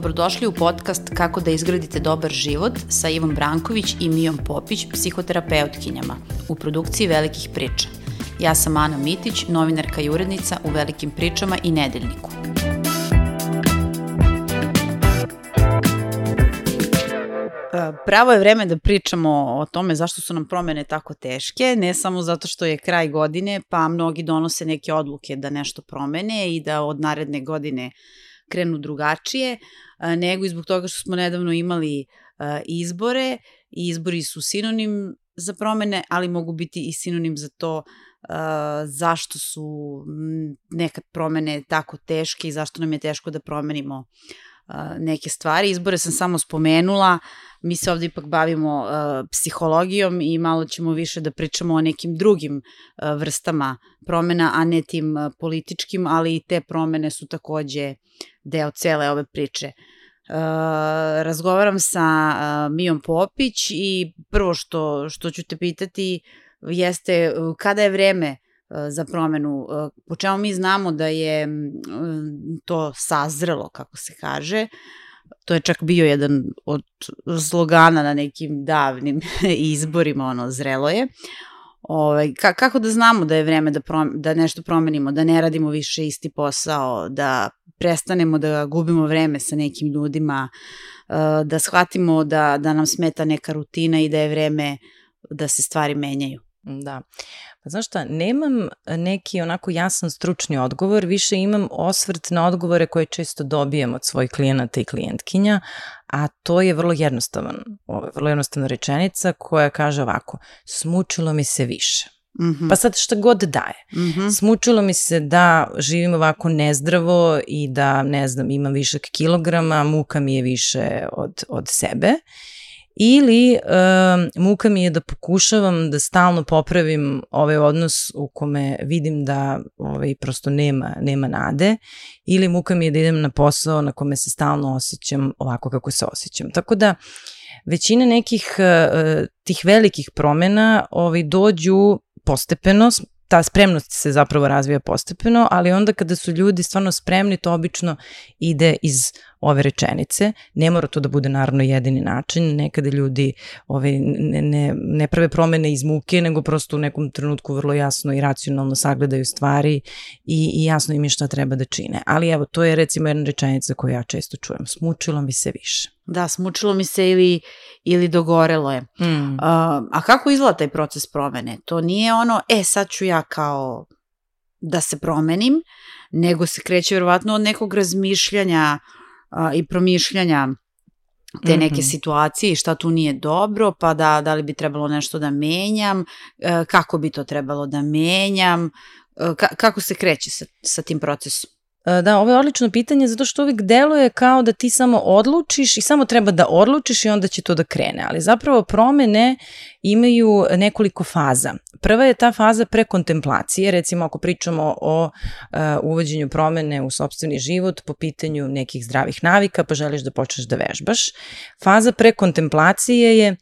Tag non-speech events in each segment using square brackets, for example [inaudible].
Dobrodošli u podcast Kako da izgradite dobar život sa Ivom Branković i Mijom Popić, psihoterapeutkinjama, u produkciji Velikih priča. Ja sam Ana Mitić, novinarka i urednica u Velikim pričama i Nedeljniku. Pravo je vreme da pričamo o tome zašto su nam promene tako teške, ne samo zato što je kraj godine, pa mnogi donose neke odluke da nešto promene i da od naredne godine krenu drugačije, nego i zbog toga što smo nedavno imali izbore i izbori su sinonim za promene, ali mogu biti i sinonim za to zašto su nekad promene tako teške i zašto nam je teško da promenimo neke stvari. Izbore sam samo spomenula, mi se ovde ipak bavimo uh, psihologijom i malo ćemo više da pričamo o nekim drugim uh, vrstama promena, a ne tim uh, političkim, ali i te promene su takođe deo cele ove priče. Uh, razgovaram sa uh, Mijom Popić i prvo što, što ću te pitati jeste uh, kada je vreme za promenu. Po čemu mi znamo da je to sazrelo, kako se kaže, to je čak bio jedan od slogana na nekim davnim [laughs] izborima, ono, zrelo je. Ovaj, ka, kako da znamo da je vreme da, prom, da nešto promenimo, da ne radimo više isti posao, da prestanemo da gubimo vreme sa nekim ljudima, da shvatimo da, da nam smeta neka rutina i da je vreme da se stvari menjaju. Da. Pa znaš šta, nemam neki onako jasan stručni odgovor, više imam osvrt na odgovore koje često dobijem od svojih klijenata i klijentkinja, a to je vrlo jednostavan, ovo je vrlo jednostavna rečenica koja kaže ovako, smučilo mi se više. Mm -hmm. Pa sad šta god daje. Mm -hmm. Smučilo mi se da živim ovako nezdravo i da, ne znam, imam višak kilograma, muka mi je više od, od sebe ili uh, muka mi je da pokušavam da stalno popravim ovaj odnos u kome vidim da ovaj, prosto nema, nema nade ili muka mi je da idem na posao na kome se stalno osjećam ovako kako se osjećam. Tako da većina nekih uh, tih velikih promena ovaj, dođu postepeno, ta spremnost se zapravo razvija postepeno, ali onda kada su ljudi stvarno spremni, to obično ide iz ove rečenice. Ne mora to da bude naravno jedini način, nekada ljudi ove, ne, ne, ne prave promene iz muke, nego prosto u nekom trenutku vrlo jasno i racionalno sagledaju stvari i, i jasno im je šta treba da čine. Ali evo, to je recimo jedna rečenica koju ja često čujem. Smučilo mi se više. Da, smučilo mi se ili, ili dogorelo je. Mm. Uh, a kako izgleda taj proces promene? To nije ono, e sad ću ja kao da se promenim, nego se kreće verovatno od nekog razmišljanja a, i promišljanja te neke mm -hmm. situacije i šta tu nije dobro, pa da, da li bi trebalo nešto da menjam, e, kako bi to trebalo da menjam, e, ka, kako se kreće sa, sa tim procesom? E, da, ovo je odlično pitanje zato što uvijek deluje kao da ti samo odlučiš i samo treba da odlučiš i onda će to da krene. Ali zapravo promene imaju nekoliko faza. Prva je ta faza prekontemplacije, recimo ako pričamo o uh, uvođenju promene u sobstveni život po pitanju nekih zdravih navika pa želiš da počneš da vežbaš. Faza prekontemplacije je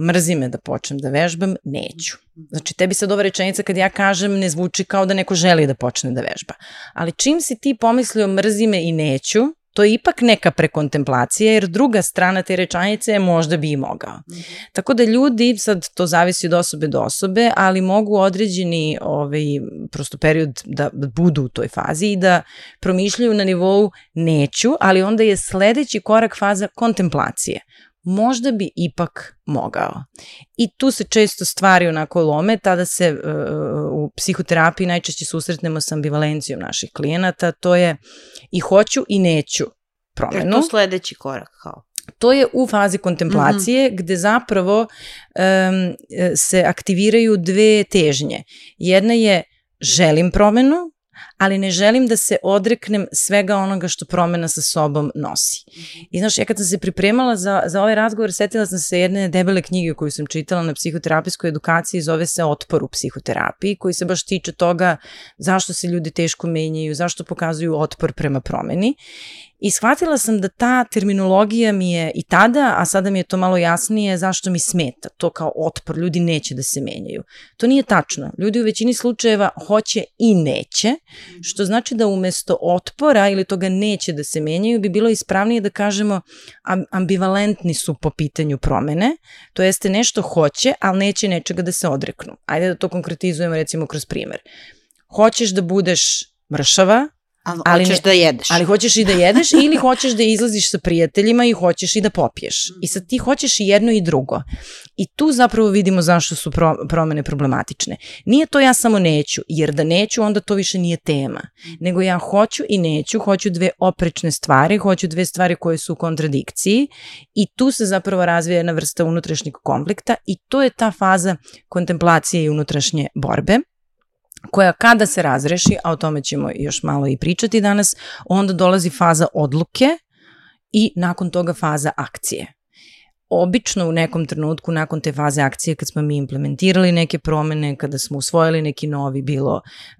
mrzi me da počnem da vežbam, neću. Znači, tebi sad ova rečenica kad ja kažem ne zvuči kao da neko želi da počne da vežba. Ali čim si ti pomislio mrzi me i neću, to je ipak neka prekontemplacija, jer druga strana te rečanice je možda bi i mogao. Mm -hmm. Tako da ljudi, sad to zavisi od osobe do osobe, ali mogu određeni ovaj, prosto period da budu u toj fazi i da promišljaju na nivou neću, ali onda je sledeći korak faza kontemplacije možda bi ipak mogao. I tu se često stvari onako lome, tada se uh, u psihoterapiji najčešće susretnemo sa ambivalencijom naših klijenata, to je i hoću i neću promenu. Je to sledeći korak kao? To je u fazi kontemplacije mm -hmm. gde zapravo um, se aktiviraju dve težnje. Jedna je želim promenu, ali ne želim da se odreknem svega onoga što promena sa sobom nosi. I znaš, ja kad sam se pripremala za, za ovaj razgovor, setila sam se jedne debele knjige koju sam čitala na psihoterapijskoj edukaciji, zove se Otpor u psihoterapiji, koji se baš tiče toga zašto se ljudi teško menjaju, zašto pokazuju otpor prema promeni. I shvatila sam da ta terminologija mi je i tada, a sada mi je to malo jasnije zašto mi smeta. To kao otpor, ljudi neće da se menjaju. To nije tačno. Ljudi u većini slučajeva hoće i neće. Što znači da umesto otpora ili toga neće da se menjaju, bi bilo ispravnije da kažemo ambivalentni su po pitanju promene, to jeste nešto hoće, ali neće nečega da se odreknu. Ajde da to konkretizujemo recimo kroz primer. Hoćeš da budeš mršava, Ali, ali hoćeš ne, da jedeš. Ali hoćeš i da jedeš ili hoćeš da izlaziš sa prijateljima i hoćeš i da popiješ. I sad ti hoćeš i jedno i drugo. I tu zapravo vidimo zašto su pro, promene problematične. Nije to ja samo neću, jer da neću onda to više nije tema. Nego ja hoću i neću, hoću dve oprečne stvari, hoću dve stvari koje su u kontradikciji i tu se zapravo razvija jedna vrsta unutrašnjeg konflikta i to je ta faza kontemplacije i unutrašnje borbe koja kada se razreši, a o tome ćemo još malo i pričati danas, onda dolazi faza odluke i nakon toga faza akcije. Obično u nekom trenutku nakon te faze akcije kad smo mi implementirali neke promene, kada smo usvojili neki novi bilo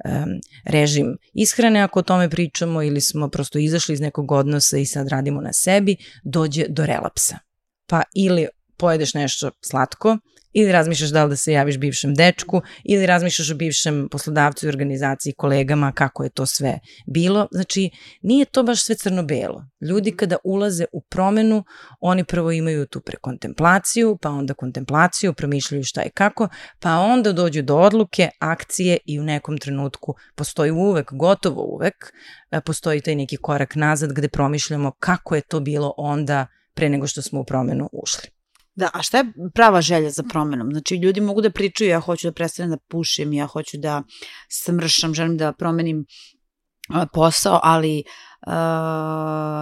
um, režim ishrane ako o tome pričamo ili smo prosto izašli iz nekog odnosa i sad radimo na sebi, dođe do relapsa. Pa ili pojedeš nešto slatko ili razmišljaš da li da se javiš bivšem dečku, ili razmišljaš o bivšem poslodavcu i organizaciji, kolegama, kako je to sve bilo. Znači, nije to baš sve crno-belo. Ljudi kada ulaze u promenu, oni prvo imaju tu prekontemplaciju, pa onda kontemplaciju, promišljaju šta i kako, pa onda dođu do odluke, akcije i u nekom trenutku postoji uvek, gotovo uvek, e, postoji taj neki korak nazad gde promišljamo kako je to bilo onda pre nego što smo u promenu ušli. Da, a šta je prava želja za promenom? Znači, ljudi mogu da pričaju, ja hoću da prestanem da pušim, ja hoću da smršam, želim da promenim posao, ali uh,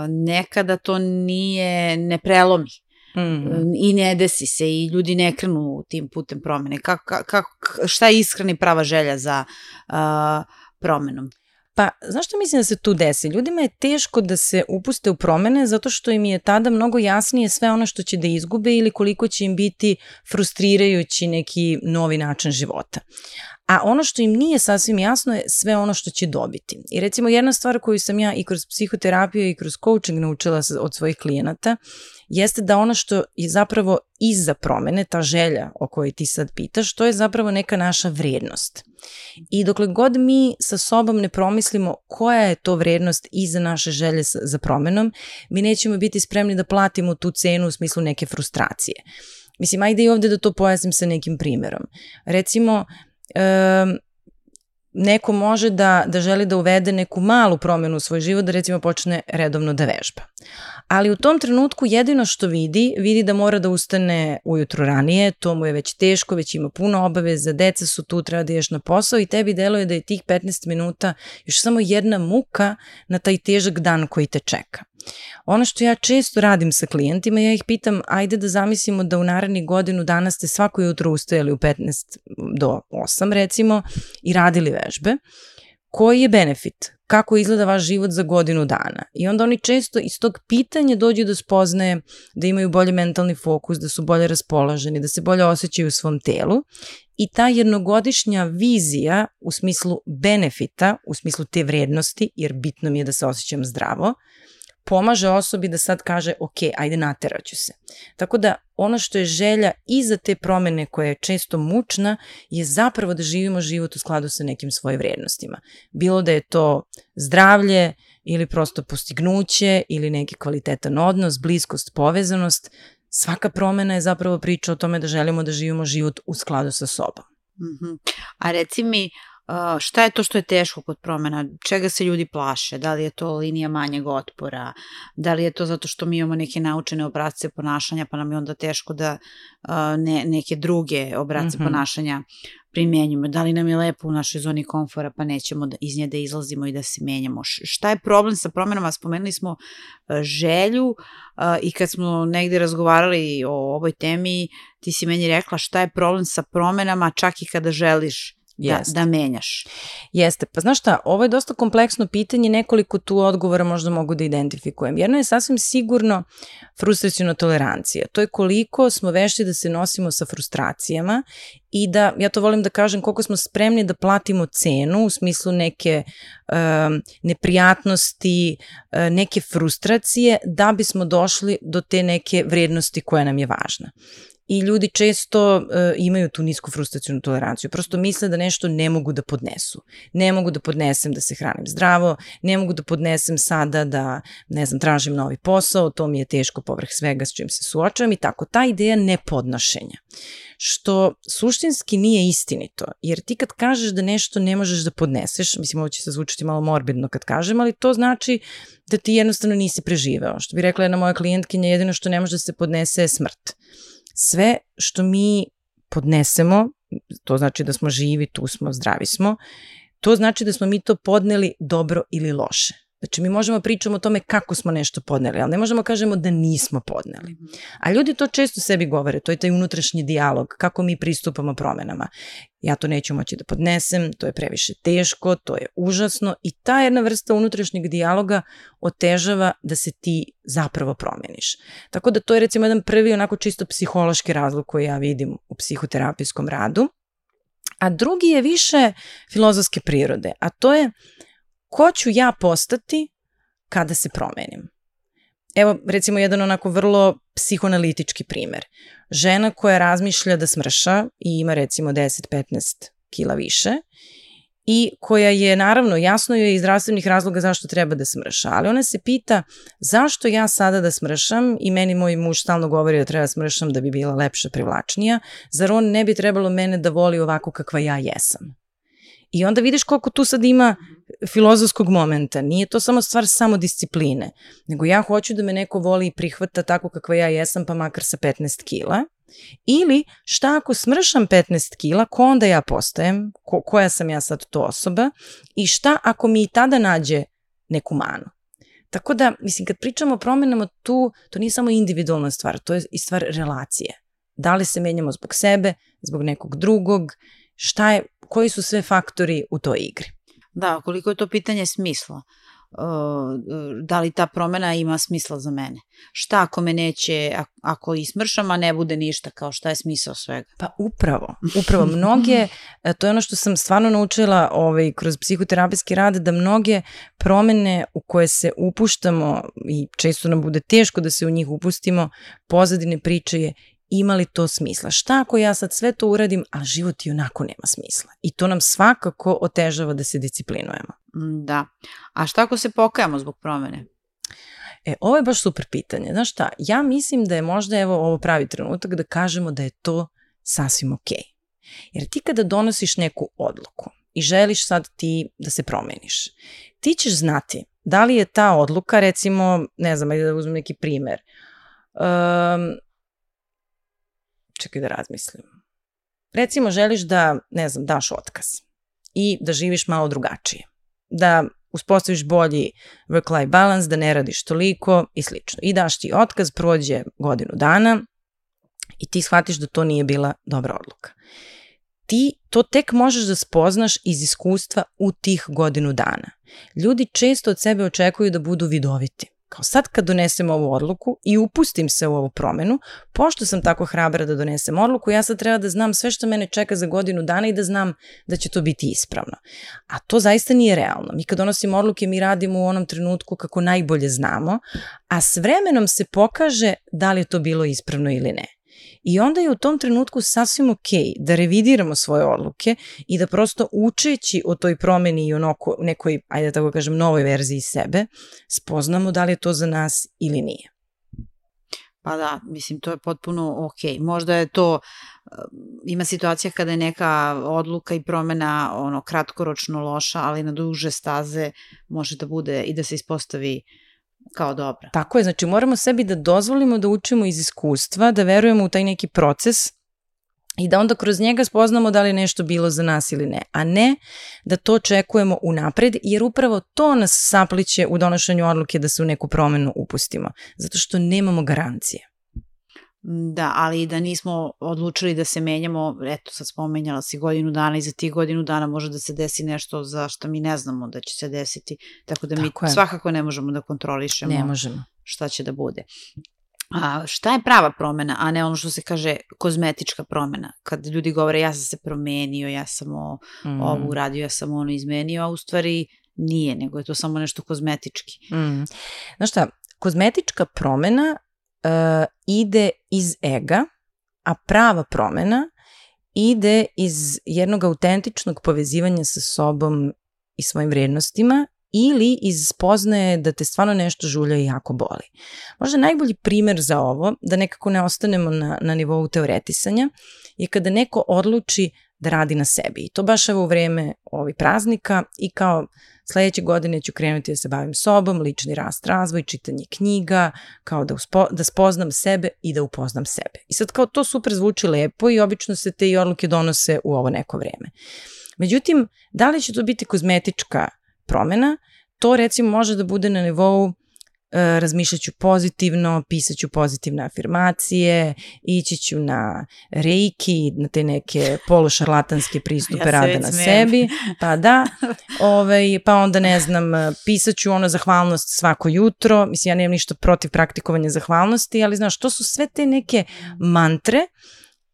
nekada to nije, ne prelomi. Mm. I ne desi se i ljudi ne krenu tim putem promene. Kako, kako, šta je iskreni prava želja za uh, promenom? Pa, znaš što mislim da se tu desi? Ljudima je teško da se upuste u promene zato što im je tada mnogo jasnije sve ono što će da izgube ili koliko će im biti frustrirajući neki novi način života. A ono što im nije sasvim jasno je sve ono što će dobiti. I recimo jedna stvar koju sam ja i kroz psihoterapiju i kroz coaching naučila od svojih klijenata jeste da ono što je zapravo iza promene, ta želja o kojoj ti sad pitaš, to je zapravo neka naša vrednost. I dokle god mi sa sobom ne promislimo koja je to vrednost iza naše želje za promenom, mi nećemo biti spremni da platimo tu cenu u smislu neke frustracije. Mislim, ajde i ovde da to pojasnim sa nekim primerom. Recimo, um, neko može da, da želi da uvede neku malu promenu u svoj život, da recimo počne redovno da vežba. Ali u tom trenutku jedino što vidi, vidi da mora da ustane ujutro ranije, to mu je već teško, već ima puno obaveza, deca su tu, treba da ješ na posao i tebi deluje da je tih 15 minuta još samo jedna muka na taj težak dan koji te čeka. Ono što ja često radim sa klijentima, ja ih pitam, ajde da zamislimo da u narednih godinu dana ste svako jutro ustajali u 15 do 8 recimo i radili vežbe. Koji je benefit? Kako izgleda vaš život za godinu dana? I onda oni često iz tog pitanja dođu do spoznaje da imaju bolje mentalni fokus, da su bolje raspoloženi, da se bolje osjećaju u svom telu i ta jednogodišnja vizija u smislu benefita, u smislu te vrednosti, jer bitno mi je da se osjećam zdravo, pomaže osobi da sad kaže ok, ajde nateraću se. Tako da ono što je želja iza te promene koja je često mučna je zapravo da živimo život u skladu sa nekim svojim vrednostima. Bilo da je to zdravlje ili prosto postignuće ili neki kvalitetan odnos, bliskost, povezanost, svaka promena je zapravo priča o tome da želimo da živimo život u skladu sa sobom. Mm -hmm. A reci mi, šta je to što je teško kod promena? Čega se ljudi plaše? Da li je to linija manjeg otpora? Da li je to zato što mi imamo neke naučene obrazce ponašanja pa nam je onda teško da uh, ne, neke druge obrazce mm -hmm. ponašanja primenjujemo? Da li nam je lepo u našoj zoni komfora pa nećemo da, iz nje da izlazimo i da se menjamo? Šta je problem sa promenama? Spomenuli smo uh, želju uh, i kad smo negde razgovarali o ovoj temi ti si meni rekla šta je problem sa promenama čak i kada želiš da, da menjaš. Jeste, pa znaš šta, ovo je dosta kompleksno pitanje, nekoliko tu odgovora možda mogu da identifikujem. Jedno je sasvim sigurno frustracijona tolerancija. To je koliko smo vešti da se nosimo sa frustracijama i da, ja to volim da kažem, koliko smo spremni da platimo cenu u smislu neke um, neprijatnosti, uh, neke frustracije da bismo došli do te neke vrednosti koja nam je važna. I ljudi često uh, imaju tu nisku frustracijnu toleranciju. Prosto misle da nešto ne mogu da podnesu. Ne mogu da podnesem da se hranim zdravo, ne mogu da podnesem sada da, ne znam, tražim novi posao, to mi je teško povrh svega s čim se suočavam i tako. Ta ideja nepodnošenja što suštinski nije istinito, jer ti kad kažeš da nešto ne možeš da podneseš, mislim ovo će se zvučiti malo morbidno kad kažem, ali to znači da ti jednostavno nisi preživeo. Što bi rekla jedna moja klijentkinja, jedino što ne može da se podnese je smrt. Sve što mi podnesemo, to znači da smo živi, tu smo, zdravi smo, to znači da smo mi to podneli dobro ili loše. Znači, mi možemo pričamo o tome kako smo nešto podneli, ali ne možemo kažemo da nismo podneli. Mhm. A ljudi to često sebi govore, to je taj unutrašnji dijalog, kako mi pristupamo promenama. Ja to neću moći da podnesem, to je previše teško, to je užasno i ta jedna vrsta unutrašnjeg dijaloga otežava da se ti zapravo promeniš. Tako da to je recimo jedan prvi onako čisto psihološki razlog koji ja vidim u psihoterapijskom radu. A drugi je više filozofske prirode, a to je ko ću ja postati kada se promenim? Evo, recimo, jedan onako vrlo psihoanalitički primer. Žena koja razmišlja da smrša i ima recimo 10-15 kila više i koja je, naravno, jasno je iz zdravstvenih razloga zašto treba da smrša, ali ona se pita zašto ja sada da smršam i meni moj muž stalno govori da treba smršam da bi bila lepša, privlačnija, zar on ne bi trebalo mene da voli ovako kakva ja jesam? I onda vidiš koliko tu sad ima filozofskog momenta. Nije to samo stvar samo discipline, nego ja hoću da me neko voli i prihvata tako kakva ja jesam, pa makar sa 15 kila. Ili šta ako smršam 15 kila, ko onda ja postajem, ko, koja sam ja sad to osoba i šta ako mi i tada nađe neku manu. Tako da, mislim, kad pričamo o promenama tu, to nije samo individualna stvar, to je i stvar relacije. Da li se menjamo zbog sebe, zbog nekog drugog, šta je, koji su sve faktori u toj igri. Da, koliko je to pitanje smisla. da li ta promena ima smisla za mene. Šta ako me neće, ako ismršam, a ne bude ništa, kao šta je smisao svega? Pa upravo, upravo. [laughs] Mnoge, e, to je ono što sam stvarno naučila ovaj, kroz psihoterapijski rad, da mnoge promene u koje se upuštamo i često nam bude teško da se u njih upustimo, pozadine priče je ima li to smisla? Šta ako ja sad sve to uradim, a život i onako nema smisla? I to nam svakako otežava da se disciplinujemo. Mm, da. A šta ako se pokajamo zbog promene? E, ovo je baš super pitanje. Znaš šta, ja mislim da je možda evo ovo pravi trenutak da kažemo da je to sasvim okej. Okay. Jer ti kada donosiš neku odluku i želiš sad ti da se promeniš, ti ćeš znati da li je ta odluka, recimo, ne znam, da uzmem neki primer, um, čekaj da razmislim. Recimo, želiš da, ne znam, daš otkaz i da živiš malo drugačije. Da uspostaviš bolji work-life balance, da ne radiš toliko i slično. I daš ti otkaz, prođe godinu dana i ti shvatiš da to nije bila dobra odluka. Ti to tek možeš da spoznaš iz iskustva u tih godinu dana. Ljudi često od sebe očekuju da budu vidoviti kao sad kad donesem ovu odluku i upustim se u ovu promenu, pošto sam tako hrabra da donesem odluku, ja sad treba da znam sve što mene čeka za godinu dana i da znam da će to biti ispravno. A to zaista nije realno. Mi kad donosimo odluke, mi radimo u onom trenutku kako najbolje znamo, a s vremenom se pokaže da li je to bilo ispravno ili ne. I onda je u tom trenutku sasvim ok da revidiramo svoje odluke i da prosto učeći o toj promeni i o nekoj, ajde da tako kažem, novoj verziji sebe, spoznamo da li je to za nas ili nije. Pa da, mislim, to je potpuno ok. Možda je to, eh, ima situacija kada je neka odluka i promena ono kratkoročno loša, ali na duže staze može da bude i da se ispostavi uh, kao dobra. Tako je, znači moramo sebi da dozvolimo da učimo iz iskustva, da verujemo u taj neki proces i da onda kroz njega spoznamo da li je nešto bilo za nas ili ne, a ne da to očekujemo unapred, jer upravo to nas sapliće u donošenju odluke da se u neku promenu upustimo, zato što nemamo garancije. Da, ali da nismo odlučili da se menjamo, eto sad spomenjala si godinu dana i za tih godinu dana može da se desi nešto za što mi ne znamo da će se desiti, tako da tako mi je. svakako ne možemo da kontrolišemo ne možemo. šta će da bude. A šta je prava promena, a ne ono što se kaže kozmetička promena? Kad ljudi govore ja sam se promenio, ja sam o, mm. ovo uradio, ja sam ono izmenio, a u stvari nije, nego je to samo nešto kozmetički. Mm. Znaš šta, kozmetička promena ide iz ega, a prava promena ide iz jednog autentičnog povezivanja sa sobom i svojim vrednostima ili iz spoznaje da te stvarno nešto žulja i jako boli. Možda najbolji primer za ovo, da nekako ne ostanemo na, na nivou teoretisanja, je kada neko odluči da radi na sebi. I to baš evo u vreme ovih praznika i kao sledeće godine ću krenuti da se bavim sobom, lični rast, razvoj, čitanje knjiga, kao da, uspo, da spoznam sebe i da upoznam sebe. I sad kao to super zvuči lepo i obično se te i odluke donose u ovo neko vreme. Međutim, da li će to biti kozmetička promena, to recimo može da bude na nivou razmišljat ću pozitivno, pisat ću pozitivne afirmacije, ići ću na reiki, na te neke polušarlatanske pristupe [laughs] ja rada na sebi, pa da, [laughs] ovaj, pa onda ne znam, pisat ću ono zahvalnost svako jutro, mislim ja nemam ništa protiv praktikovanja zahvalnosti, ali znaš, to su sve te neke mantre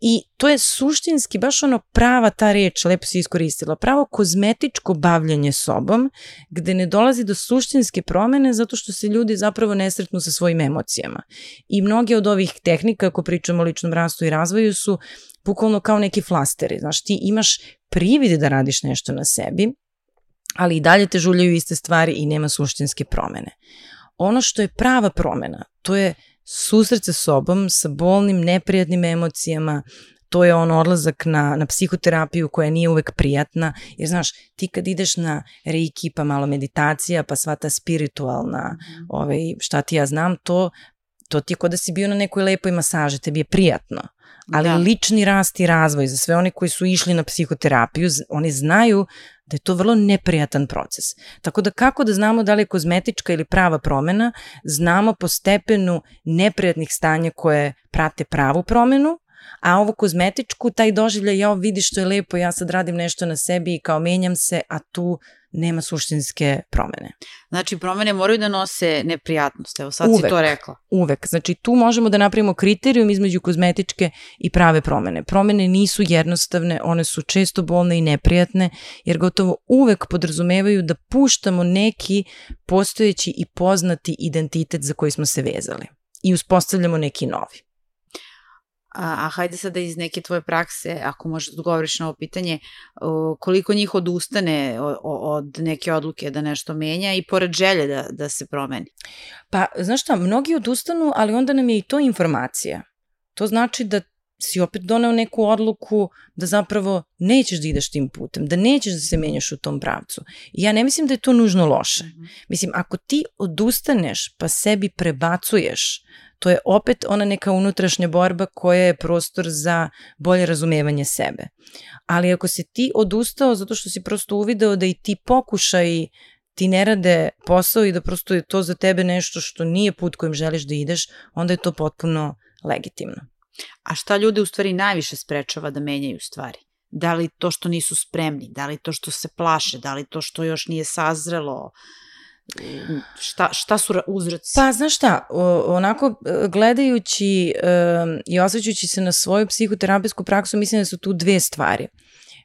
I to je suštinski baš ono prava ta reč, lepo si iskoristila, pravo kozmetičko bavljanje sobom, gde ne dolazi do suštinske promene zato što se ljudi zapravo nesretnu sa svojim emocijama. I mnoge od ovih tehnika, ako pričamo o ličnom rastu i razvoju, su bukvalno kao neki flasteri. Znaš, ti imaš privid da radiš nešto na sebi, ali i dalje te žuljaju iste stvari i nema suštinske promene. Ono što je prava promena, to je susret sa sobom, sa bolnim, neprijatnim emocijama, to je on odlazak na, na psihoterapiju koja nije uvek prijatna, jer znaš, ti kad ideš na reiki, pa malo meditacija, pa sva ta spiritualna, mm. ovaj, šta ti ja znam, to, to ti je kod da si bio na nekoj lepoj masaži, tebi je prijatno. Ali da. lični rast i razvoj za sve oni koji su išli na psihoterapiju, oni znaju da je to vrlo neprijatan proces. Tako da kako da znamo da li je kozmetička ili prava promena, znamo po stepenu neprijatnih stanja koje prate pravu promenu, a ovo kozmetičku, taj doživljaj, ja vidiš što je lepo, ja sad radim nešto na sebi i kao menjam se, a tu nema suštinske promene. Znači, promene moraju da nose neprijatnost, evo sad uvek, si to rekla. Uvek, znači tu možemo da napravimo kriterijum između kozmetičke i prave promene. Promene nisu jednostavne, one su često bolne i neprijatne, jer gotovo uvek podrazumevaju da puštamo neki postojeći i poznati identitet za koji smo se vezali i uspostavljamo neki novi. A, a hajde sada iz neke tvoje prakse, ako možeš da odgovoriš na ovo pitanje, koliko njih odustane od neke odluke da nešto menja i pored želje da, da se promeni? Pa, znaš šta, mnogi odustanu, ali onda nam je i to informacija. To znači da si opet doneo neku odluku da zapravo nećeš da ideš tim putem, da nećeš da se menjaš u tom pravcu. I ja ne mislim da je to nužno loše. -hmm. Mislim, ako ti odustaneš pa sebi prebacuješ to je opet ona neka unutrašnja borba koja je prostor za bolje razumevanje sebe. Ali ako si ti odustao zato što si prosto uvideo da i ti pokušaj ti ne rade posao i da prosto je to za tebe nešto što nije put kojim želiš da ideš, onda je to potpuno legitimno. A šta ljude u stvari najviše sprečava da menjaju stvari? Da li to što nisu spremni, da li to što se plaše, da li to što još nije sazrelo, šta, šta su uzroci? Pa, znaš šta, onako gledajući um, i osvećujući se na svoju psihoterapijsku praksu, mislim da su tu dve stvari.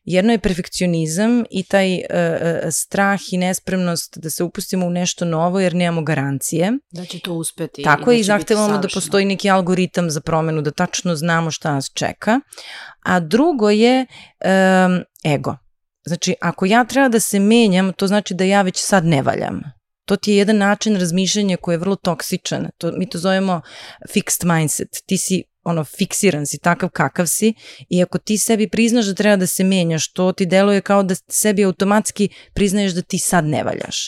Jedno je perfekcionizam i taj uh, strah i nespremnost da se upustimo u nešto novo jer nemamo garancije. Da će to uspeti. Tako da je i zahtevamo da postoji neki algoritam za promenu, da tačno znamo šta nas čeka. A drugo je um, ego. Znači, ako ja treba da se menjam, to znači da ja već sad ne valjam to ti je jedan način razmišljanja koji je vrlo toksičan. To, mi to zovemo fixed mindset. Ti si ono fiksiran si, takav kakav si i ako ti sebi priznaš da treba da se menjaš, to ti deluje kao da sebi automatski priznaješ da ti sad ne valjaš.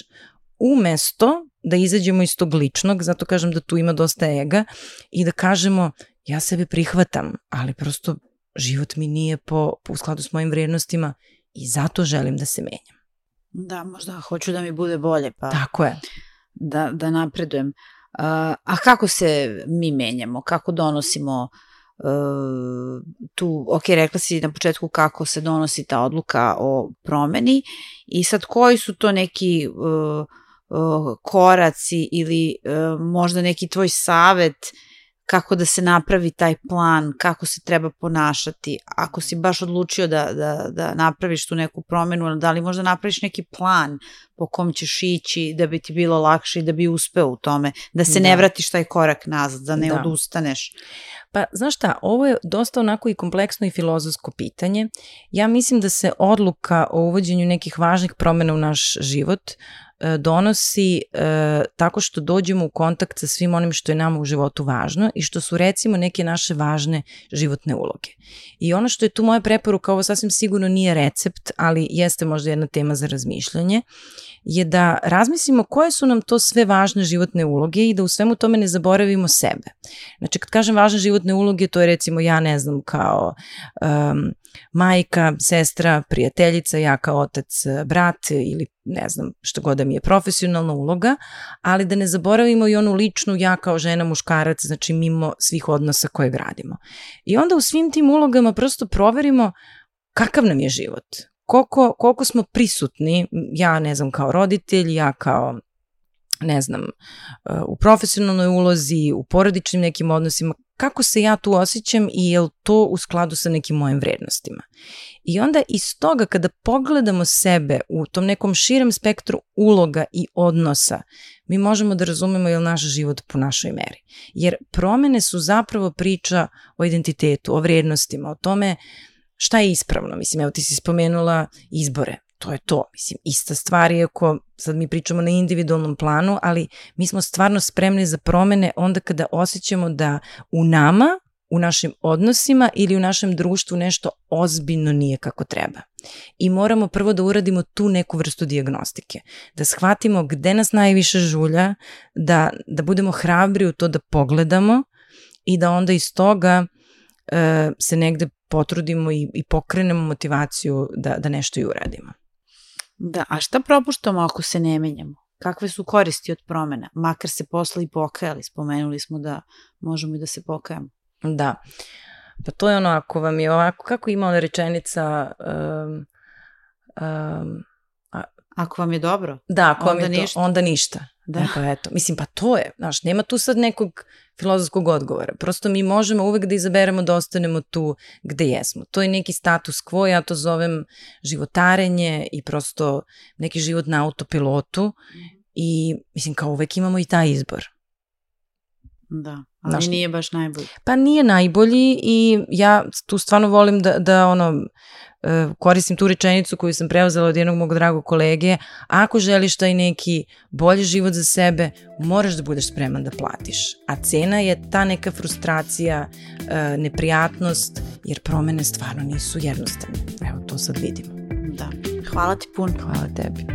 Umesto da izađemo iz tog ličnog, zato kažem da tu ima dosta ega, i da kažemo ja sebe prihvatam, ali prosto život mi nije po, po u skladu s mojim vrednostima i zato želim da se menjam. Da, možda hoću da mi bude bolje, pa Tako je. Da, da napredujem. A, a kako se mi menjamo? Kako donosimo uh, tu, ok, rekla si na početku kako se donosi ta odluka o promeni i sad koji su to neki uh, uh, koraci ili možda neki tvoj savet kako da se napravi taj plan, kako se treba ponašati. Ako si baš odlučio da, da, da napraviš tu neku promenu, da li možda napraviš neki plan po kom ćeš ići da bi ti bilo lakše i da bi uspeo u tome, da se da. ne vratiš taj korak nazad, da ne da. odustaneš. Pa, znaš šta, ovo je dosta onako i kompleksno i filozofsko pitanje. Ja mislim da se odluka o uvođenju nekih važnih promena u naš život E, donosi e, tako što dođemo u kontakt sa svim onim što je nama u životu važno i što su recimo neke naše važne životne uloge. I ono što je tu moja preporuka, ovo sasvim sigurno nije recept, ali jeste možda jedna tema za razmišljanje, je da razmislimo koje su nam to sve važne životne uloge i da u svemu tome ne zaboravimo sebe. Znači, kad kažem važne životne uloge, to je recimo ja ne znam kao um, majka, sestra, prijateljica, ja kao otac, brat ili ne znam što god da mi je profesionalna uloga, ali da ne zaboravimo i onu ličnu ja kao žena, muškarac, znači mimo svih odnosa koje gradimo. I onda u svim tim ulogama prosto proverimo kakav nam je život, koliko, koliko smo prisutni, ja ne znam kao roditelj, ja kao ne znam, u profesionalnoj ulozi, u porodičnim nekim odnosima, kako se ja tu osjećam i je li to u skladu sa nekim mojim vrednostima. I onda iz toga kada pogledamo sebe u tom nekom širem spektru uloga i odnosa, mi možemo da razumemo je li naš život po našoj meri. Jer promene su zapravo priča o identitetu, o vrednostima, o tome šta je ispravno. Mislim, evo ti si spomenula izbore to je to. Mislim, ista stvar je ako sad mi pričamo na individualnom planu, ali mi smo stvarno spremni za promene onda kada osjećamo da u nama, u našim odnosima ili u našem društvu nešto ozbiljno nije kako treba. I moramo prvo da uradimo tu neku vrstu diagnostike, da shvatimo gde nas najviše žulja, da, da budemo hrabri u to da pogledamo i da onda iz toga e, se negde potrudimo i, i pokrenemo motivaciju da, da nešto i uradimo. Da, a šta propuštamo ako se ne menjamo? Kakve su koristi od promena? Makar se posle i pokajali, spomenuli smo da možemo i da se pokajamo. Da, pa to je ono, ako vam je ovako, kako ima ona rečenica... Um, um, a, ako vam je dobro, da, ako onda vam je to, ništa. onda ništa. Da. E pa eto, mislim, pa to je, znaš, nema tu sad nekog filozofskog odgovora. Prosto mi možemo uvek da izaberemo da ostanemo tu gde jesmo. To je neki status quo, ja to zovem životarenje i prosto neki život na autopilotu i mislim kao uvek imamo i taj izbor. Da, ali Znaš, nije baš najbolji. Pa nije najbolji i ja tu stvarno volim da, da ono, koristim tu rečenicu koju sam preuzela od jednog mog dragog kolege, ako želiš taj neki bolji život za sebe, moraš da budeš spreman da platiš. A cena je ta neka frustracija, e, neprijatnost, jer promene stvarno nisu jednostavne. Evo, to sad vidimo. Da. Hvala ti puno. Hvala tebi.